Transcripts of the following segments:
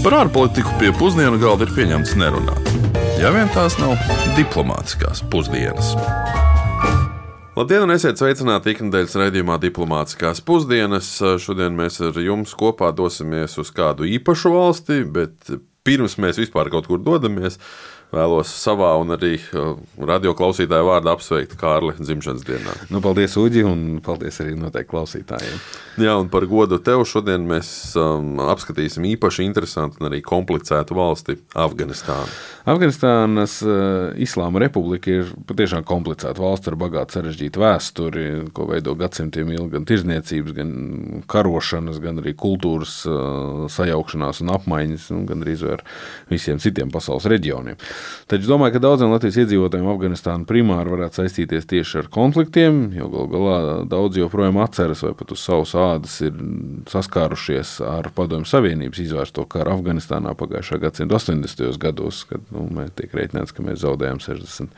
Par ārpolitiku pie pusdienu galda ir pieņemts nerunāt. Ja vien tās nav diplomātiskās pusdienas. Labdien, un esiet sveicināti ikdienas raidījumā Diplomātiskās pusdienas. Šodien mēs ar jums kopā dosimies uz kādu īpašu valsti, bet pirms mēs vispār kaut kur dodamies, vēlos savā un arī uh, radio klausītāju vārdā apsveikt Kārli dzimšanas dienā. Nu, paldies, Uģi, un paldies arī noteikti klausītājiem. Jā, un par godu tev šodien mēs um, apskatīsim īpaši interesantu un arī komplicētu valsti - Afganistānu. Afganistānas uh, Islāma republika ir patiešām komplicēta valsts ar bagātu sarežģītu vēsturi, ko veido gadsimtiem ilgi gan tirzniecības, gan karošanas, gan arī kultūras uh, sajaukšanās un apmaiņas, un gan arī ar visiem citiem pasaules reģioniem. Taču domāju, ka daudziem Latvijas iedzīvotājiem Afganistāna primāri varētu saistīties tieši ar konfliktiem, jo gal galā daudz joprojām atceras vai pat uz savas ādas ir saskārušies ar Padomju Savienības izvērsto karu Afganistānā pagājušā gadsimta 80. gados, kad nu, tiek rēķināts, ka mēs zaudējām 60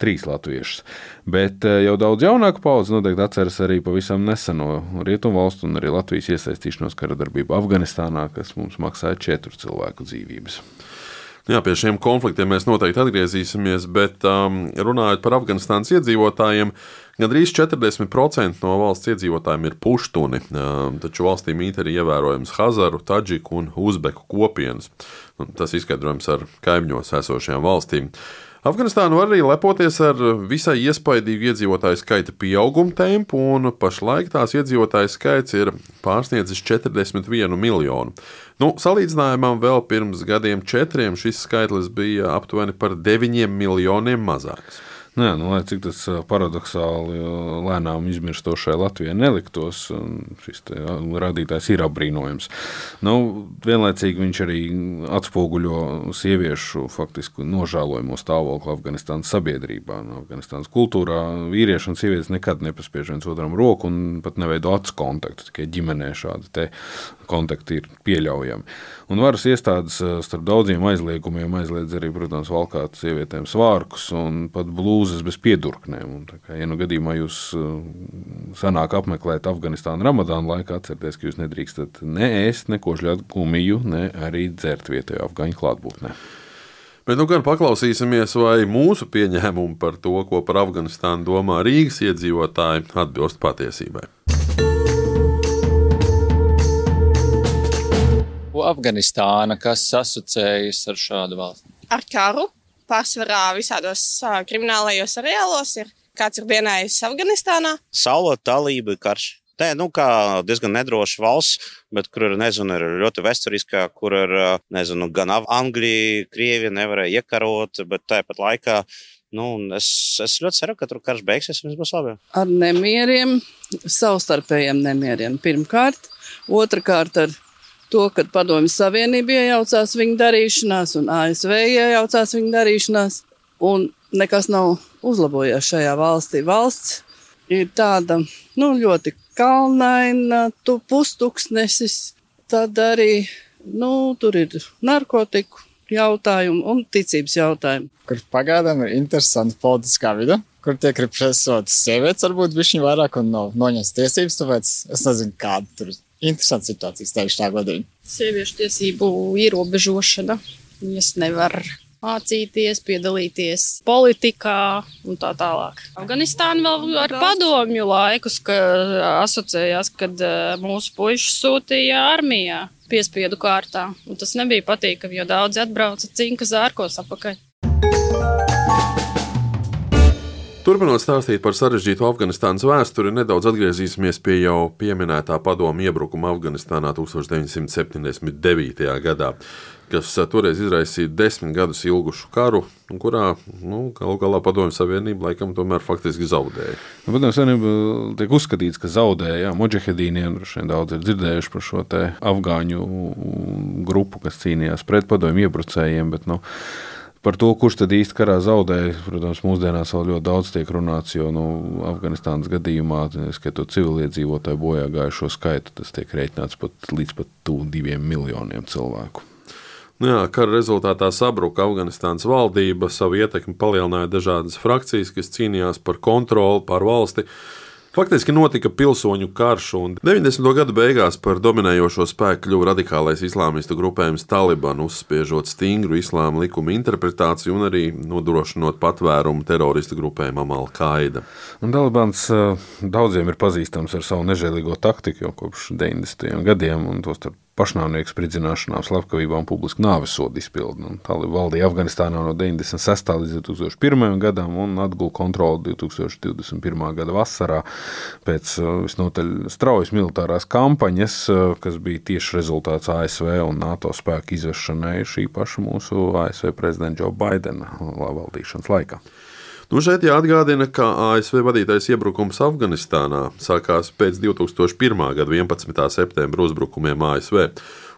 trīs latviešus. Bet eh, jau daudz jaunāka paudze noteikti atceras arī pavisam neseno rietumu valstu un arī Latvijas iesaistīšanos kara darbībā Afganistānā, kas mums maksāja četru cilvēku dzīvības. Jā, pie šiem konfliktiem mēs noteikti atgriezīsimies, bet um, runājot par Afganistānas iedzīvotājiem, gandrīz 40% no valsts iedzīvotājiem ir puštuni, um, taču valstī mīt arī ievērojams Hazaru, Tadžiku un Uzbeku kopienas. Un tas izskaidrojams ar kaimiņos esošajām valstīm. Afganistāna var arī lepoties ar visai iespaidīgu iedzīvotāju skaita pieauguma tempu, un pašlaik tās iedzīvotāju skaits ir pārsniedzis 41 miljonu. Nu, salīdzinājumam vēl pirms gadiem četriem šis skaitlis bija aptuveni par 9 miljoniem mazāks. Nu jā, nu, lai cik tas paradoxāli lēnām izmirstošai Latvijai neliktos, šis rādītājs ir apbrīnojams. Nu, vienlaicīgi viņš arī atspoguļo sieviešu faktiski nožēlojamo stāvokli Afganistānas sabiedrībā. Nu, Afganistānas kultūrā vīrieši un sievietes nekad nepaspiež viens otram roku un pat neveido acu kontaktu. Tikai ģimenē šādi kontakti ir pieļaujami. Un varas iestādes starp daudziem aizliegumiem aizliedz arī, protams, valkāt sievietēm svārkus un pat blūzi blūzas bez piedurknēm. Un, kā, ja nu gadījumā jūs uh, sanāk apmeklēt Afganistānu Ramadāna laikā, atcerieties, ka jūs nedrīkstat ne ēst, neko žļāt gumiju, ne arī dzert vietējo afgaņu klātbūtnē. Bet nu gan paklausīsimies, vai mūsu pieņēmumi par to, ko par Afganistānu domā Rīgas iedzīvotāji, atbilst patiesībai. Afganistāna, kas asociējas ar šādu valsti? Ar karu, pārsvarā visādos uh, kriminālajos seriālos ir kāds ir dienējis Afganistānā. Saulot talība karš. Nē, nu, kā diezgan nedroša valsts, bet kur ir, nezinu, ir ļoti vēsturiskā, kur ir, nezinu, gan Anglija, Krievija nevarēja iekarot, bet tāpat laikā Nu, es, es ļoti ceru, ka tur karš beigsies un viss būs labi. Ar nemieriem, savstarpējiem nemieriem pirmkārt, otrkārt ar to, ka Padomju Savienība iejaucās viņa darīšanās un ASV iejaucās viņa darīšanās, un nekas nav uzlabojies šajā valstī. Valsts ir tāda nu, ļoti kalnaina, tu pustuksnesis, tad arī nu, tur ir narkotiku jautājumu un ticības jautājumu. Kur pagaidām ir interesanta politiskā vide, kur tiek represētas sievietes, varbūt viņa vairāk un nav noņemts tiesības, tāpēc es nezinu, kāda tur ir interesanta situācija, teikšu tā godīgi. Sieviešu tiesību ierobežošana. Viņas nevar mācīties, piedalīties politikā un tā tālāk. Afganistāna vēl ar padomju laikus, ka asociējās, kad eh, mūsu puiši sūtīja armijā piespiedu kārtā. Un tas nebija patīkami, jo daudzi atbrauca cinka zārkos apakaļ. Turpinot stāstīt par sarežģītu Afganistānas vēsturi, nedaudz atgriezīsimies pie jau pieminētā padomu iebrukuma Afganistānā 1979. gadā, kas toreiz izraisīja desmit gadus ilgušu karu, kurā nu, galu galā Padomju Savienība laikam tomēr faktiski zaudēja. Nu, Padomju Savienība tiek uzskatīts, ka zaudēja. Moģehedīniem daudz ir dzirdējuši par šo afgāņu grupu, kas cīnījās pret padomju iebrucējiem. Bet, nu, Par to, kurš tad īsti karā zaudēja, protams, mūsdienās vēl ļoti daudz tiek runāts, jo nu, Afganistānas gadījumā, skatot civiliedzīvotāju bojā gājušo skaitu, tas tiek rēķināts pat līdz pat diviem miljoniem cilvēku. Nu jā, kara rezultātā sabruka Afganistānas valdība, savu ietekmi palielināja dažādas frakcijas, kas cīnījās par kontroli pār valsti. Faktiski notika pilsoņu karš, un 90. gadu beigās par dominējošo spēku kļuva radikālais islāmistu grupējums Taliban, uzspiežot stingru islāma likuma interpretāciju un arī nodrošinot patvērumu teroristu grupējumam Al-Qaida. Talibans eh, daudziem ir pazīstams ar savu nežēlīgo taktiku jau kopš 90. gadiem, un tostarp pašnāvnieku spridzināšanām, slepkavībām, publisku nāvisodu izpildi. Taliba valdīja Afganistānā no 96. līdz 2001. gadam un atguva kontroli 2021. gada vasarā pēc uh, visnotaļ straujas militārās kampaņas, uh, kas bija tieši rezultāts ASV un NATO spēku izvešanai šī paša mūsu ASV prezidenta Joe Baidena valdīšanas laikā. Nu, šeit jāatgādina, ka ASV vadītais iebrukums Afganistānā sākās pēc 2001. gada 11. septembra uzbrukumiem ASV.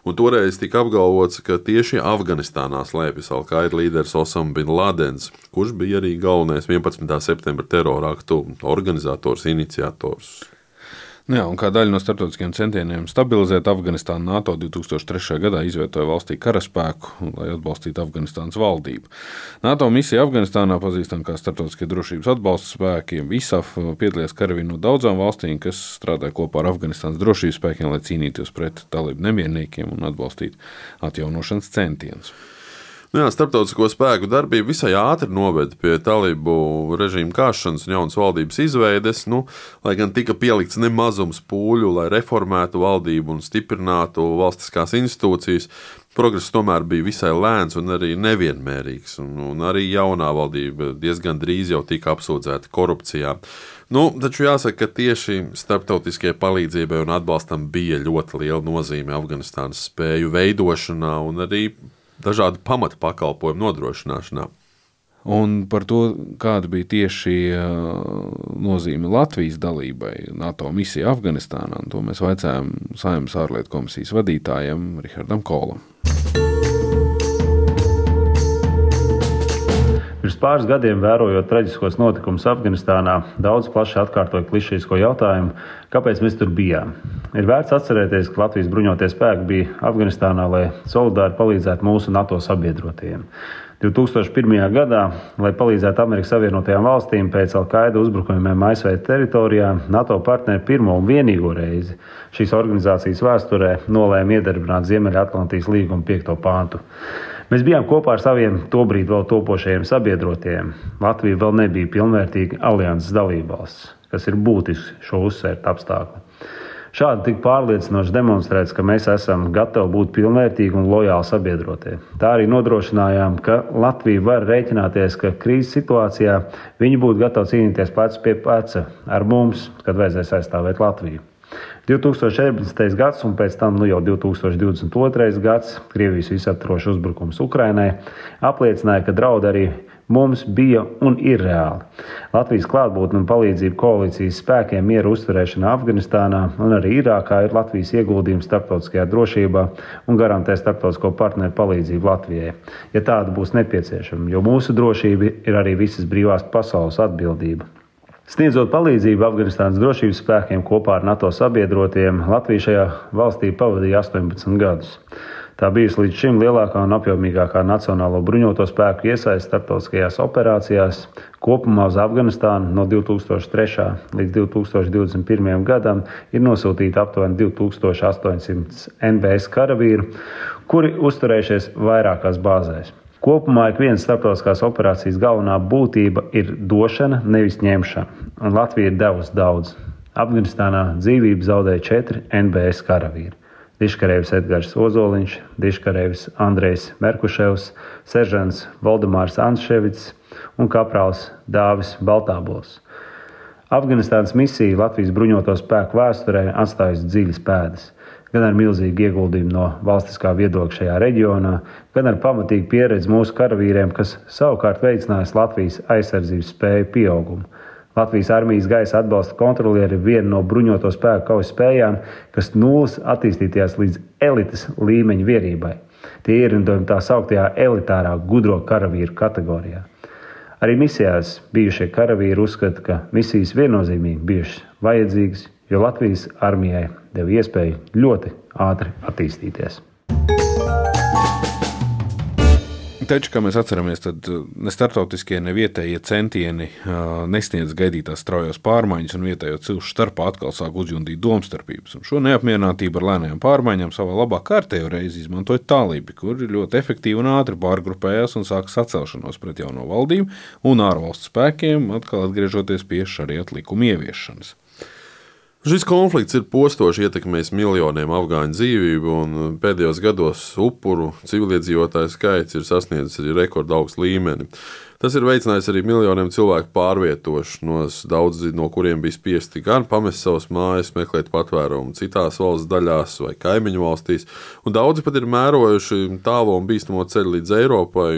Un toreiz tika apgalvots, ka tieši Afganistānā slēpjas Al-Qaida līderis Osama Bin Ladens, kurš bija arī galvenais 11. septembra terora aktu organizators, iniciators. Nu jā, kā daļa no starptautiskiem centieniem stabilizēt Afganistānu, NATO 2003. gadā izvietoja valstī karaspēku, lai atbalstītu Afganistānas valdību. NATO misija Afganistānā, pazīstama kā Startautiskie drošības atbalsta spēki, ISAF, piedalījās karavīri no daudzām valstīm, kas strādāja kopā ar Afganistānas drošības spēkiem, lai cīnītos pret talību nemierniekiem un atbalstītu atjaunošanas centienus. Nu jā, starptautisko spēku darbība visai ātri noveda pie talību režīmu kāšanas un jaunas valdības izveides, nu, lai gan tika pielikts nemazums pūļu, lai reformētu valdību un stiprinātu valstiskās institūcijas. Progress tomēr bija visai lēns un arī nevienmērīgs, un, un arī jaunā valdība diezgan drīz jau tika apsūdzēta korupcijā. Nu, taču jāsaka, ka tieši starptautiskajai palīdzībai un atbalstam bija ļoti liela nozīme Afganistānas spēju veidošanā un arī dažādu pamatu pakalpojumu nodrošināšanā. Un par to, kāda bija tieši nozīme Latvijas dalībai NATO misijā Afganistānā, to mēs vaicājām Saimnes ārlietu komisijas vadītājam Rihardam Kolam. Pirms pāris gadiem, vērojot traģiskos notikumus Afganistānā, daudz plaši atkārtoja klišejisko jautājumu, kāpēc mēs tur bijām. Ir vērts atcerēties, ka Latvijas bruņotie spēki bija Afganistānā, lai solidāri palīdzētu mūsu NATO sabiedrotajiem. 2001. gadā, lai palīdzētu Amerikas Savienotajām valstīm pēc Al-Qaida uzbrukumiem ASV teritorijā, NATO partneri pirmo un vienīgo reizi šīs organizācijas vēsturē nolēma iedarbināt Ziemeļatlantijas līguma 5. pāntu. Mēs bijām kopā ar saviem tobrīd vēl topošajiem sabiedrotiem. Latvija vēl nebija pilnvērtīga alianses dalībvalsts, kas ir būtisks šo uzsvērt apstākļu. Šādi tika pārliecinoši demonstrēts, ka mēs esam gatavi būt pilnvērtīgi un lojāli sabiedrotie. Tā arī nodrošinājām, ka Latvija var rēķināties, ka krīzes situācijā viņi būtu gatavi cīnīties pats pie pleca ar mums, kad vajadzēs aizstāvēt Latviju. 2014. gads un pēc tam nu jau 2022. gads Krievijas visaptvarošs uzbrukums Ukrainai apliecināja, ka draudi arī mums bija un ir reāli. Latvijas klātbūtne un palīdzība koalīcijas spēkiem miera uzturēšanā Afganistānā un arī Irākā ir Latvijas ieguldījums starptautiskajā drošībā un garantē starptautisko partneru palīdzību Latvijai, ja tāda būs nepieciešama, jo mūsu drošība ir arī visas brīvās pasaules atbildība. Sniedzot palīdzību Afganistānas drošības spēkiem kopā ar NATO sabiedrotiem, Latvija šajā valstī pavadīja 18 gadus. Tā bijusi līdz šim lielākā un apjomīgākā nacionālo bruņoto spēku iesaiste starptautiskajās operācijās. Kopumā uz Afganistānu no 2003. līdz 2021. gadam ir nosūtīti aptuveni 2800 NBS karavīru, kuri uzturējušies vairākās bāzēs. Kopumā ik vienas starptautiskās operācijas galvenā būtība ir došana, nevis ņemšana, un Latvija ir devusi daudz. Afganistānā dzīvību zaudēja četri NBS karavīri. Diškarēvis Edgars Ozoliņš, Diškarēvis Andrejs Merkuševs, Seržants Valdemārs Anševits un kaprāls Dāvis Baltābols. Afganistānas misija Latvijas bruņoto spēku vēsturē atstājusi dziļas pēdas gan ar milzīgu ieguldījumu no valstiskā viedokļa šajā reģionā, gan ar pamatīgu pieredzi mūsu karavīriem, kas savukārt veicinājis Latvijas aizsardzības spēju pieaugumu. Latvijas armijas gaisa atbalsta kontrolieri ir viena no bruņoto spēku kaujas spējām, kas nulles attīstīties līdz elites līmeņa vienībai. Tie ierindojumi tā sauktajā elitārā gudro karavīru kategorijā. Arī misijās bijušie karavīri uzskata, ka misijas viennozīmīgi bijušas vajadzīgas, jo Latvijas armijai deva iespēju ļoti ātri attīstīties. Taču, kā mēs atceramies, tad ne startautiskie, ne vietējie centieni nesniedz gaidītās straujās pārmaiņas, un vietējo cilšu starpā atkal sāk uzjundīt domstarpības. Un šo neapmierinātību ar lēnām pārmaiņām savā labā kārtējo reizi izmantoja tālība, kur ļoti efektīvi un ātri pārgrupējās un sāka sacelšanos pret jauno valdību un ārvalstu spēkiem, atkal atgriežoties pie šariet likuma ieviešanas. Šis konflikts ir postoši ietekmējis miljoniem afgāņu dzīvību, un pēdējos gados upuru civiliedzīvotāju skaits ir sasniedzis arī rekordaugstu līmeni. Tas ir veicinājis arī miljoniem cilvēku pārvietošanos, daudzi no kuriem bija spiesti gan pamest savas mājas, meklēt patvērumu citās valsts daļās vai kaimiņu valstīs, un daudzi pat ir mērojuši tālo un bīstamo ceļu līdz Eiropai,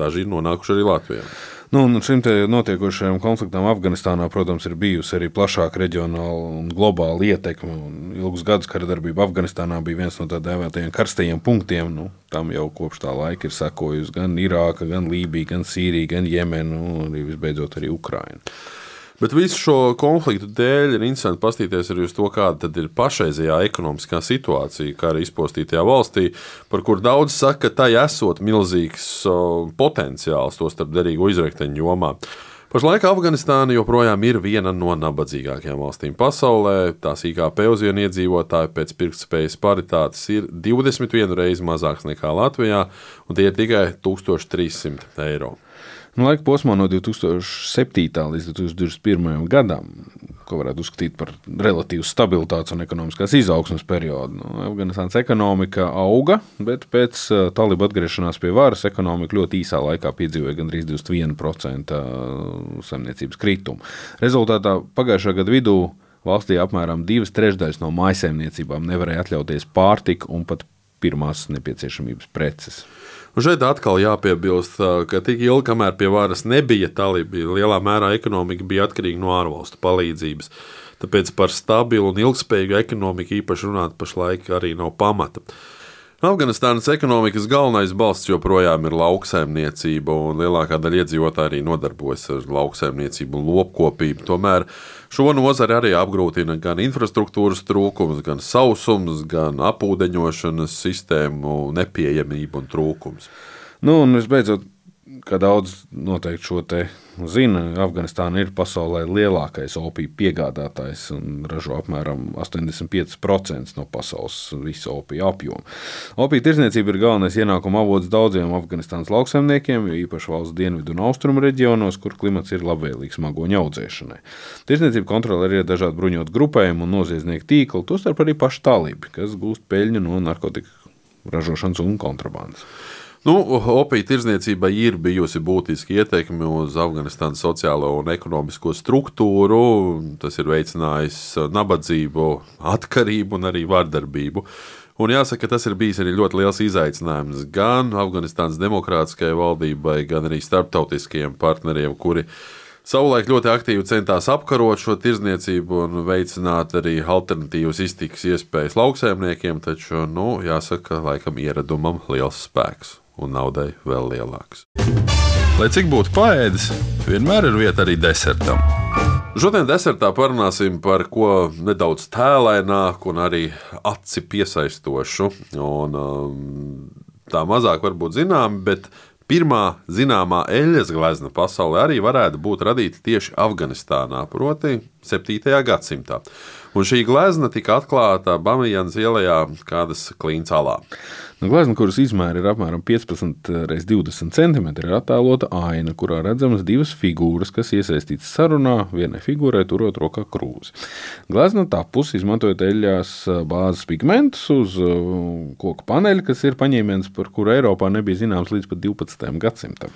daži ir nonākuši arī Latvijā. Nu, šim notiekošajam konfliktam Afganistānā, protams, ir bijusi arī plašāka reģionāla un globāla ietekme. Un ilgus gadus kara darbība Afganistānā bija viens no tā dēvētajiem karstajiem punktiem. Nu, tam jau kopš tā laika ir sekojusi gan Irāka, gan Lībija, gan Sīrija, gan Jemena un arī visbeidzot arī Ukraina. Bet visu šo konfliktu dēļ ir interesanti paskatīties arī uz to, kāda ir pašreizējā ekonomiskā situācija, kā arī izpostītajā valstī, par kur daudz saka, ka tai esot milzīgs potenciāls, to starp derīgo izrekteņu jomā. Pašlaik Afganistāna joprojām ir viena no nabadzīgākajām valstīm pasaulē. Tās IKP uz vienu iedzīvotāju pēc pirktspējas paritātes ir 21 reizes mazāks nekā Latvijā, un tie ir tikai 1300 eiro. Nu, laika posmā no 2007. līdz 2021. gadam, ko varētu uzskatīt par relatīvu stabilitātes un ekonomiskās izaugsmas periodu, nu, Afganistānas ekonomika auga, bet pēc uh, talibu atgriešanās pie varas ekonomika ļoti īsā laikā piedzīvoja gandrīz 21% saimniecības kritumu. Rezultātā pagājušā gada vidū valstī apmēram divas trešdaļas no mājsaimniecībām nevarēja atļauties pārtiku un pat pirmās nepieciešamības preces. Un šeit atkal jāpiebilst, ka tik ilgi, kamēr pie varas nebija talibi, lielā mērā ekonomika bija atkarīga no ārvalstu palīdzības. Tāpēc par stabilu un ilgspējīgu ekonomiku īpaši runāt pašlaik arī nav pamata. Afganistānas ekonomikas galvenais balsts joprojām ir lauksaimniecība, un lielākā daļa iedzīvotāji arī nodarbojas ar lauksaimniecību un lopkopību. Tomēr šo nozari arī apgrūtina gan infrastruktūras trūkums, gan sausums, gan apūdeņošanas sistēmu nepieejamība un trūkums. Nu, un visbeidzot, kā daudz noteikti šo te zina, Afganistāna ir pasaulē lielākais opiju piegādātājs un ražo apmēram 85% no pasaules visa opija apjoma. Opija tirzniecība ir galvenais ienākuma avots daudziem Afganistānas lauksaimniekiem, jo īpaši valsts dienvidu un austrumu reģionos, kur klimats ir labvēlīgs magoņu audzēšanai. Tirzniecība kontrolē arī dažādu bruņotu grupējumu un noziedznieku tīklu, tostarp arī paši talībi, kas gūst peļņu no narkotiku ražošanas un kontrabandas. Nu, opija tirdzniecībai ir bijusi būtiska ietekme uz Afganistānas sociālo un ekonomisko struktūru. Tas ir veicinājis nabadzību, atkarību un arī vardarbību. Un jāsaka, tas ir bijis arī ļoti liels izaicinājums gan Afganistānas demokrātiskajai valdībai, gan arī starptautiskajiem partneriem, kuri savulaik ļoti aktīvi centās apkarot šo tirdzniecību un veicināt arī alternatīvas iztikas iespējas lauksaimniekiem, taču, nu, jāsaka, laikam ieradumam liels spēks un naudai vēl lielāks. Lai cik būtu paēdis, vienmēr ir vieta arī desertam. Šodien desertā parunāsim par ko nedaudz tēlēnāku un arī aci piesaistošu. Un, um, tā mazāk varbūt zinām, bet pirmā zināmā eļļas glezna pasaulē arī varētu būt radīta tieši Afganistānā, proti, 7. gadsimtā. Un šī glezna tika atklāta Bamijas ielā, kādas klīncālā. Nu, glezna, kuras izmēra ir apmēram 15 x 20 cm, ir attēlota aina, kurā redzamas divas figūras, kas iesaistītas sarunā, vienai figūrai turot rokā krūzi. Glezna tapusi izmantojot eļļās bāzes pigmentus uz koku paneļa, kas ir paņēmiens, par kuru Eiropā nebija zināms līdz pat 12. gadsimtam.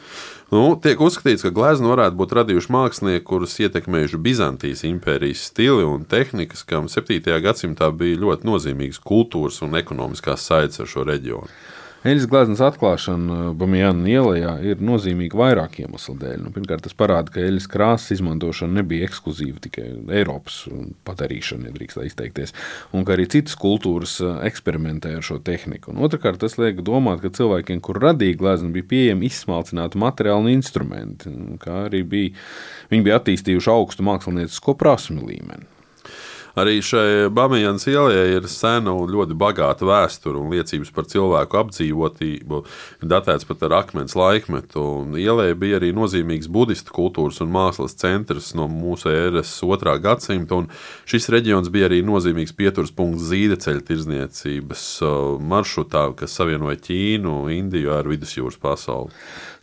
Nu, tiek uzskatīts, ka gleznu varētu būt radījuši mākslinieki, kurus ietekmējuši Bizantijas impērijas stili un tehnikas, kam 7. gadsimtā bija ļoti nozīmīgas kultūras un ekonomiskās saites ar šo reģionu. Eļas gleznas atklāšana uh, Bamijāna ielā ir nozīmīga vairāk iemeslu dēļ. Nu, pirmkārt, tas parāda, ka eļas krāsas izmantošana nebija ekskluzīva tikai Eiropas padarīšana, ja drīkst tā izteikties, un ka arī citas kultūras uh, eksperimentē ar šo tehniku. Un otrakārt, tas liek domāt, ka cilvēkiem, kur radīja gleznu, bija pieejami izsmalcināti materiāli un instrumenti, kā arī bija, viņi bija attīstījuši augstu māksliniecisko prasmu līmeni. Arī šai Bamijas ielai ir sena un ļoti bagāta vēsture un liecības par cilvēku apdzīvotību. Datēts pat ar akmens laikmetu. Ielai bija arī nozīmīgs budistu kultūras un mākslas centrs no mūsu ēras otrā gadsimta, un šis reģions bija arī nozīmīgs pieturas punkts zīdeceļa tirzniecības uh, maršrutā, kas savienoja Ķīnu, Indiju ar vidusjūras pasauli.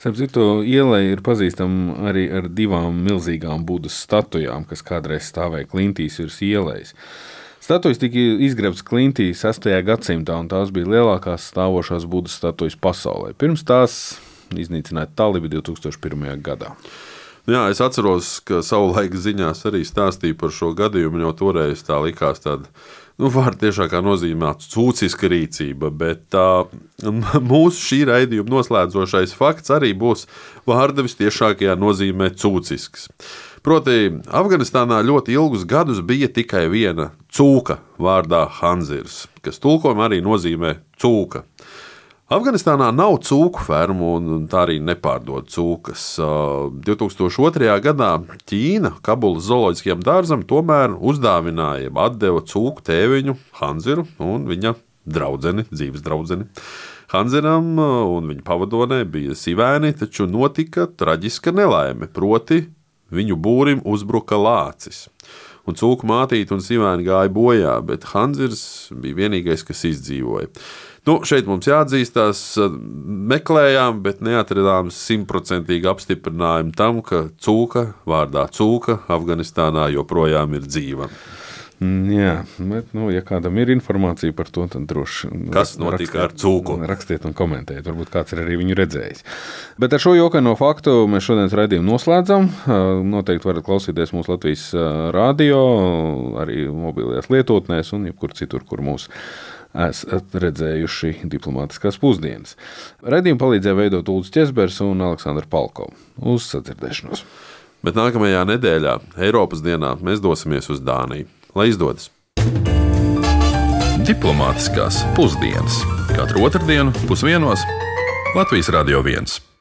Starp citu, ielai ir pazīstama arī ar divām milzīgām budas statujām, kas kādreiz stāvēja Klintīs virs ielas. Statujas tika izgrebtas Klintī 6. gadsimtā, un tās bija lielākās stāvošās budas statujas pasaulē. Pirms tās iznīcināja Talibi 2001. gadā. Jā, es atceros, ka savulaik ziņās arī stāstīja par šo gadījumu, jau toreiz tā likās tāda nu, vārdu tiešākā nozīmē cūciska rīcība, bet uh, mūsu šī raidījuma noslēdzošais fakts arī būs vārda visciešākajā nozīmē cūcisks. Proti, Afganistānā ļoti ilgus gadus bija tikai viena cūka vārdā Hanzirs, kas tulkojumā arī nozīmē cūka. Afganistānā nav cūku fermu un tā arī nepārdod cūkas. 2002. gadā Ķīna Kabulas zooloģiskajam dārzam tomēr uzdāvināja, deva cūku tēviņu Hanziru un viņa draudzeni, dzīves draudzeni. Hanziram un viņa pavadonē bija sivēni, taču notika traģiska nelaime, proti viņu būrim uzbruka lācis un cūku mātīte un sivēni gāja bojā, bet Hanzirs bija vienīgais, kas izdzīvoja. Nu, šeit mums jāatzīstās, meklējām, bet neatradām simtprocentīgu apstiprinājumu tam, ka cūka vārdā cūka Afganistānā joprojām ir dzīva. Mm, jā, bet, nu, ja kādam ir informācija par to, tad droši vien. Kas notika rakstiet, ar cūku? Rakstiet un komentējiet, varbūt kāds ir arī viņu redzējis. Bet ar šo jokaino faktu mēs šodienas raidījumu noslēdzam. Noteikti varat klausīties mūsu Latvijas radio, arī mobilajās lietotnēs un jebkur citur, kur mūsu esat redzējuši diplomātiskās pusdienas. Radījumu palīdzēja veidot Ulus Česbers un Aleksandrs Palko. Uz sadzirdēšanos! Bet nākamajā nedēļā, Eiropas dienā, mēs dosimies uz Dāniju. Lai izdodas! Diplomātiskās pusdienas katru otrdienu pusdienos Latvijas Radio 1.